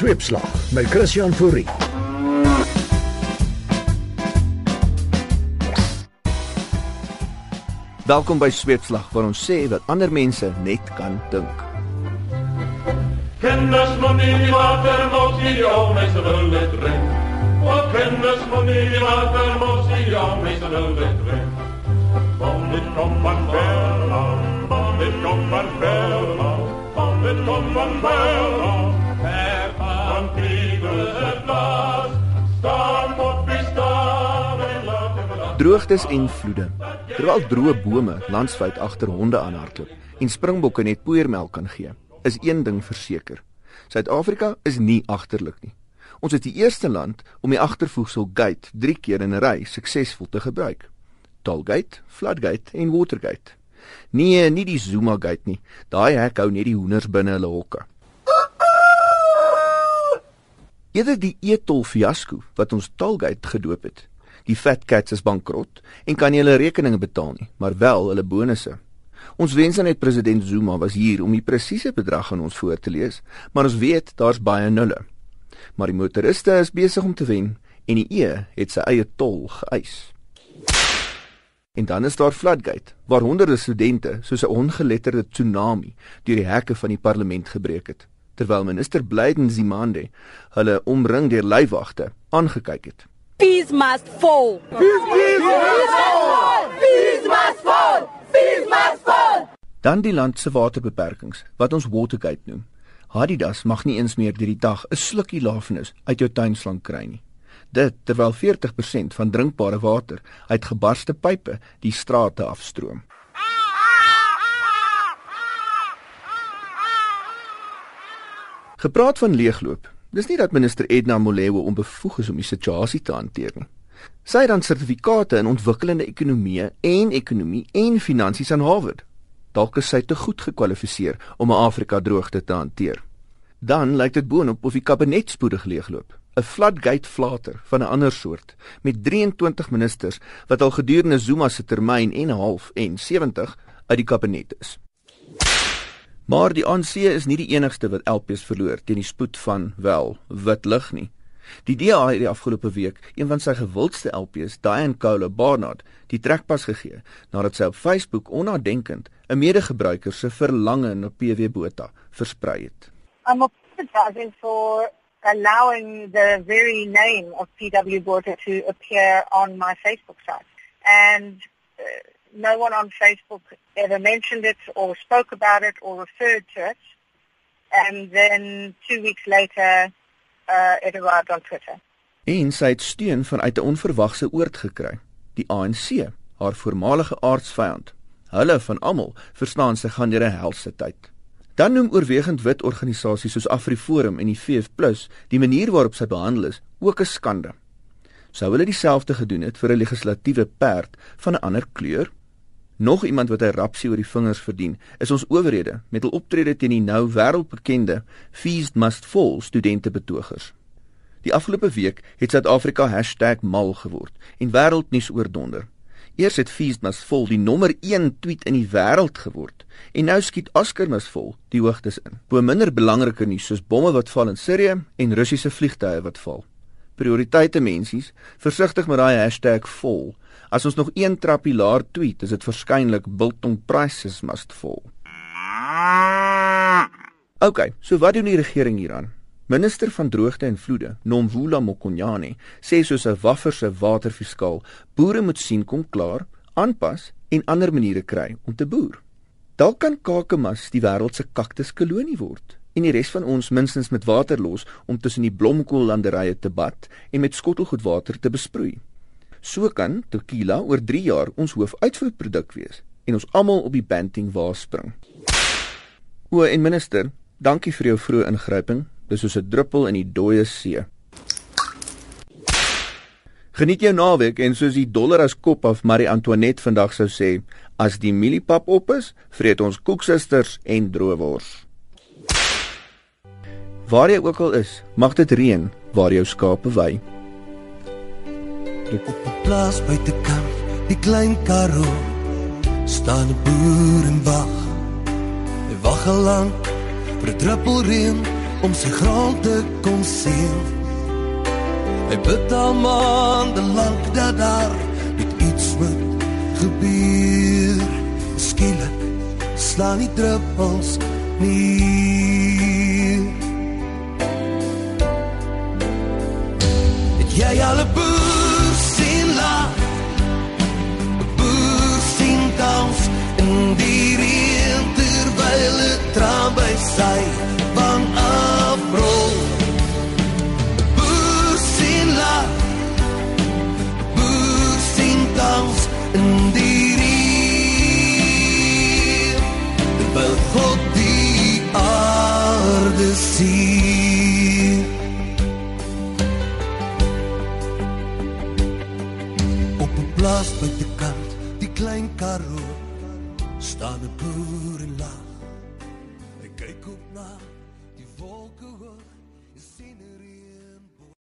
Sweepslag met Christian Fourie. Welkom by Sweepslag waar ons sê wat ander mense net kan dink. Kennis monie water mos die ou mense wil net drink. O kennis monie water mos die ou mense wil net drink. Droogtes en vloede. Terwyl droë bome landswyd agter honde aanhardloop en springbokke net poeiermelk kan gee, is een ding verseker. Suid-Afrika is nie agterlik nie. Ons is die eerste land om die agtervoegsel gate 3 keer in 'n ry suksesvol te gebruik. Tollgate, floodgate en watergate. Nee, nie die Zuma gate nie. Daai hek hou net die hoenders binne hulle hokke. Eerder die e-tol fiasco wat ons Tollgate gedoop het. Die fat cats is bankrot en kan nie hulle rekeninge betaal nie, maar wel hulle bonusse. Ons wens dan net president Zuma was hier om die presiese bedrag aan ons voor te lees, maar ons weet daar's baie nulle. Maar die motoriste is besig om te wen en die E het sy eie tol geëis. En dan is daar Floodgate, waar honderde studente soos 'n ongeletterde tsunami deur die hekke van die parlement gebreek het, terwyl minister Blyden Zimande hulle omring deur leiwagte aangekyk het. Fees must fall. Fees must fall. Fees must fall. Dan die land se waterbeperkings wat ons Watergate noem. Adidas mag nie eens meer deur die dag 'n slukkie lafenis uit jou tuinslang kry nie. Dit terwyl 40% van drinkbare water uit gebarste pype die strate afstroom. Gepraat van leegloop. Dis nie dat minister Edna Molewa onbevoeg is om die situasie te hanteer nie. Sy het dan sertifikate in ontwikkelende ekonomieë en ekonomie en finansies aan Harvard. Dalk is sy te goed gekwalifiseer om 'n Afrika droogte te hanteer. Dan lyk dit boonop of die kabinet spoedig leegloop. 'n Floodgate flater van 'n ander soort met 23 ministers wat al gedurende Zuma se termyn en 'n half en 70 uit die kabinet is. Maar die ANC is nie die enigste wat LPs verloor teen die spoed van wel wit lig nie. Die DA het die afgelope week een van sy gewildste LPs, Diane Cole Barnard, die trekpas gegee nadat sy op Facebook onnadenkend 'n medegebruiker se verlange na PW Botha versprei het. I'm apologizing for allowing the very name of PW Border to appear on my Facebook site. And uh, no one on Facebook ever mentioned it or spoke about it or referred to it. And then two weeks later, uh, it arrived on Twitter. En sy het steun vanuit 'n onverwagse oord gekry, die ANC, haar voormalige aardsvyand. Hulle van almal verstaan sy gaan deur 'n helse tyd. Dan noem oorwegend wit organisasies soos AfriForum en die VF+ die manier waarop sy behandel is ook 'n skande. Sou hulle dieselfde gedoen het vir 'n legislatiewe perd van 'n ander kleur? Nog iemand wat 'n rapsie oor die vingers verdien, is ons owerhede met hul optrede teen die nou wêreldbekende Fees Must Fall studente betogers. Die afgelope week het Suid-Afrika #mal geword en wêreldnuus oordonder. Eers het Fees Must Fall die nommer 1 tweet in die wêreld geword en nou skiet Oscar Must Fall die hoogtes in. Bo minder belangrike nuus soos bomme wat val in Sirië en Russiese vliegtye wat val. Prioriteite mensies, versigtig met daai #vol. As ons nog een trappie laer tweet, is dit waarskynlik biltong prices must fall. OK, so wat doen die regering hieraan? Minister van Droogte en Vloede, Nomvula Mokonyane, sê soos 'n waffer se waterfiskaal, boere moet sien kom klaar, aanpas en ander maniere kry om te boer. Dalk kan Kakamas die wêreld se kaktuskolonie word en die res van ons minstens met water los om tussen die blomkoollanderye te bad en met skottelgoedwater te besproei. So kan tequila oor 3 jaar ons hoofuitvoerproduk wees en ons almal op die banting waar spring. O, en minister, dankie vir jou vroeë ingryping. Dis soos 'n druppel in die dooie see. Geniet jou naweek en soos die dollar as kop af Marie Antoinette vandag sou sê, as die mieliepap op is, vreet ons koeksusters en droewors. Waar jy ook al is, mag dit reën waar jou skape wei. Op 'n plaas buite kamp, die klein karoo staan 'n boer en wag. Hy wag al lank vir 'n druppel reën om sy grond te kom seën. Hy bid al maande lank dat daar net iets moet gebeur. Skielik slaan die druppels neer. Yeah, yeah, alle boo. Buitekant die klein karoo staan 'n boer en lag. Hy kyk op na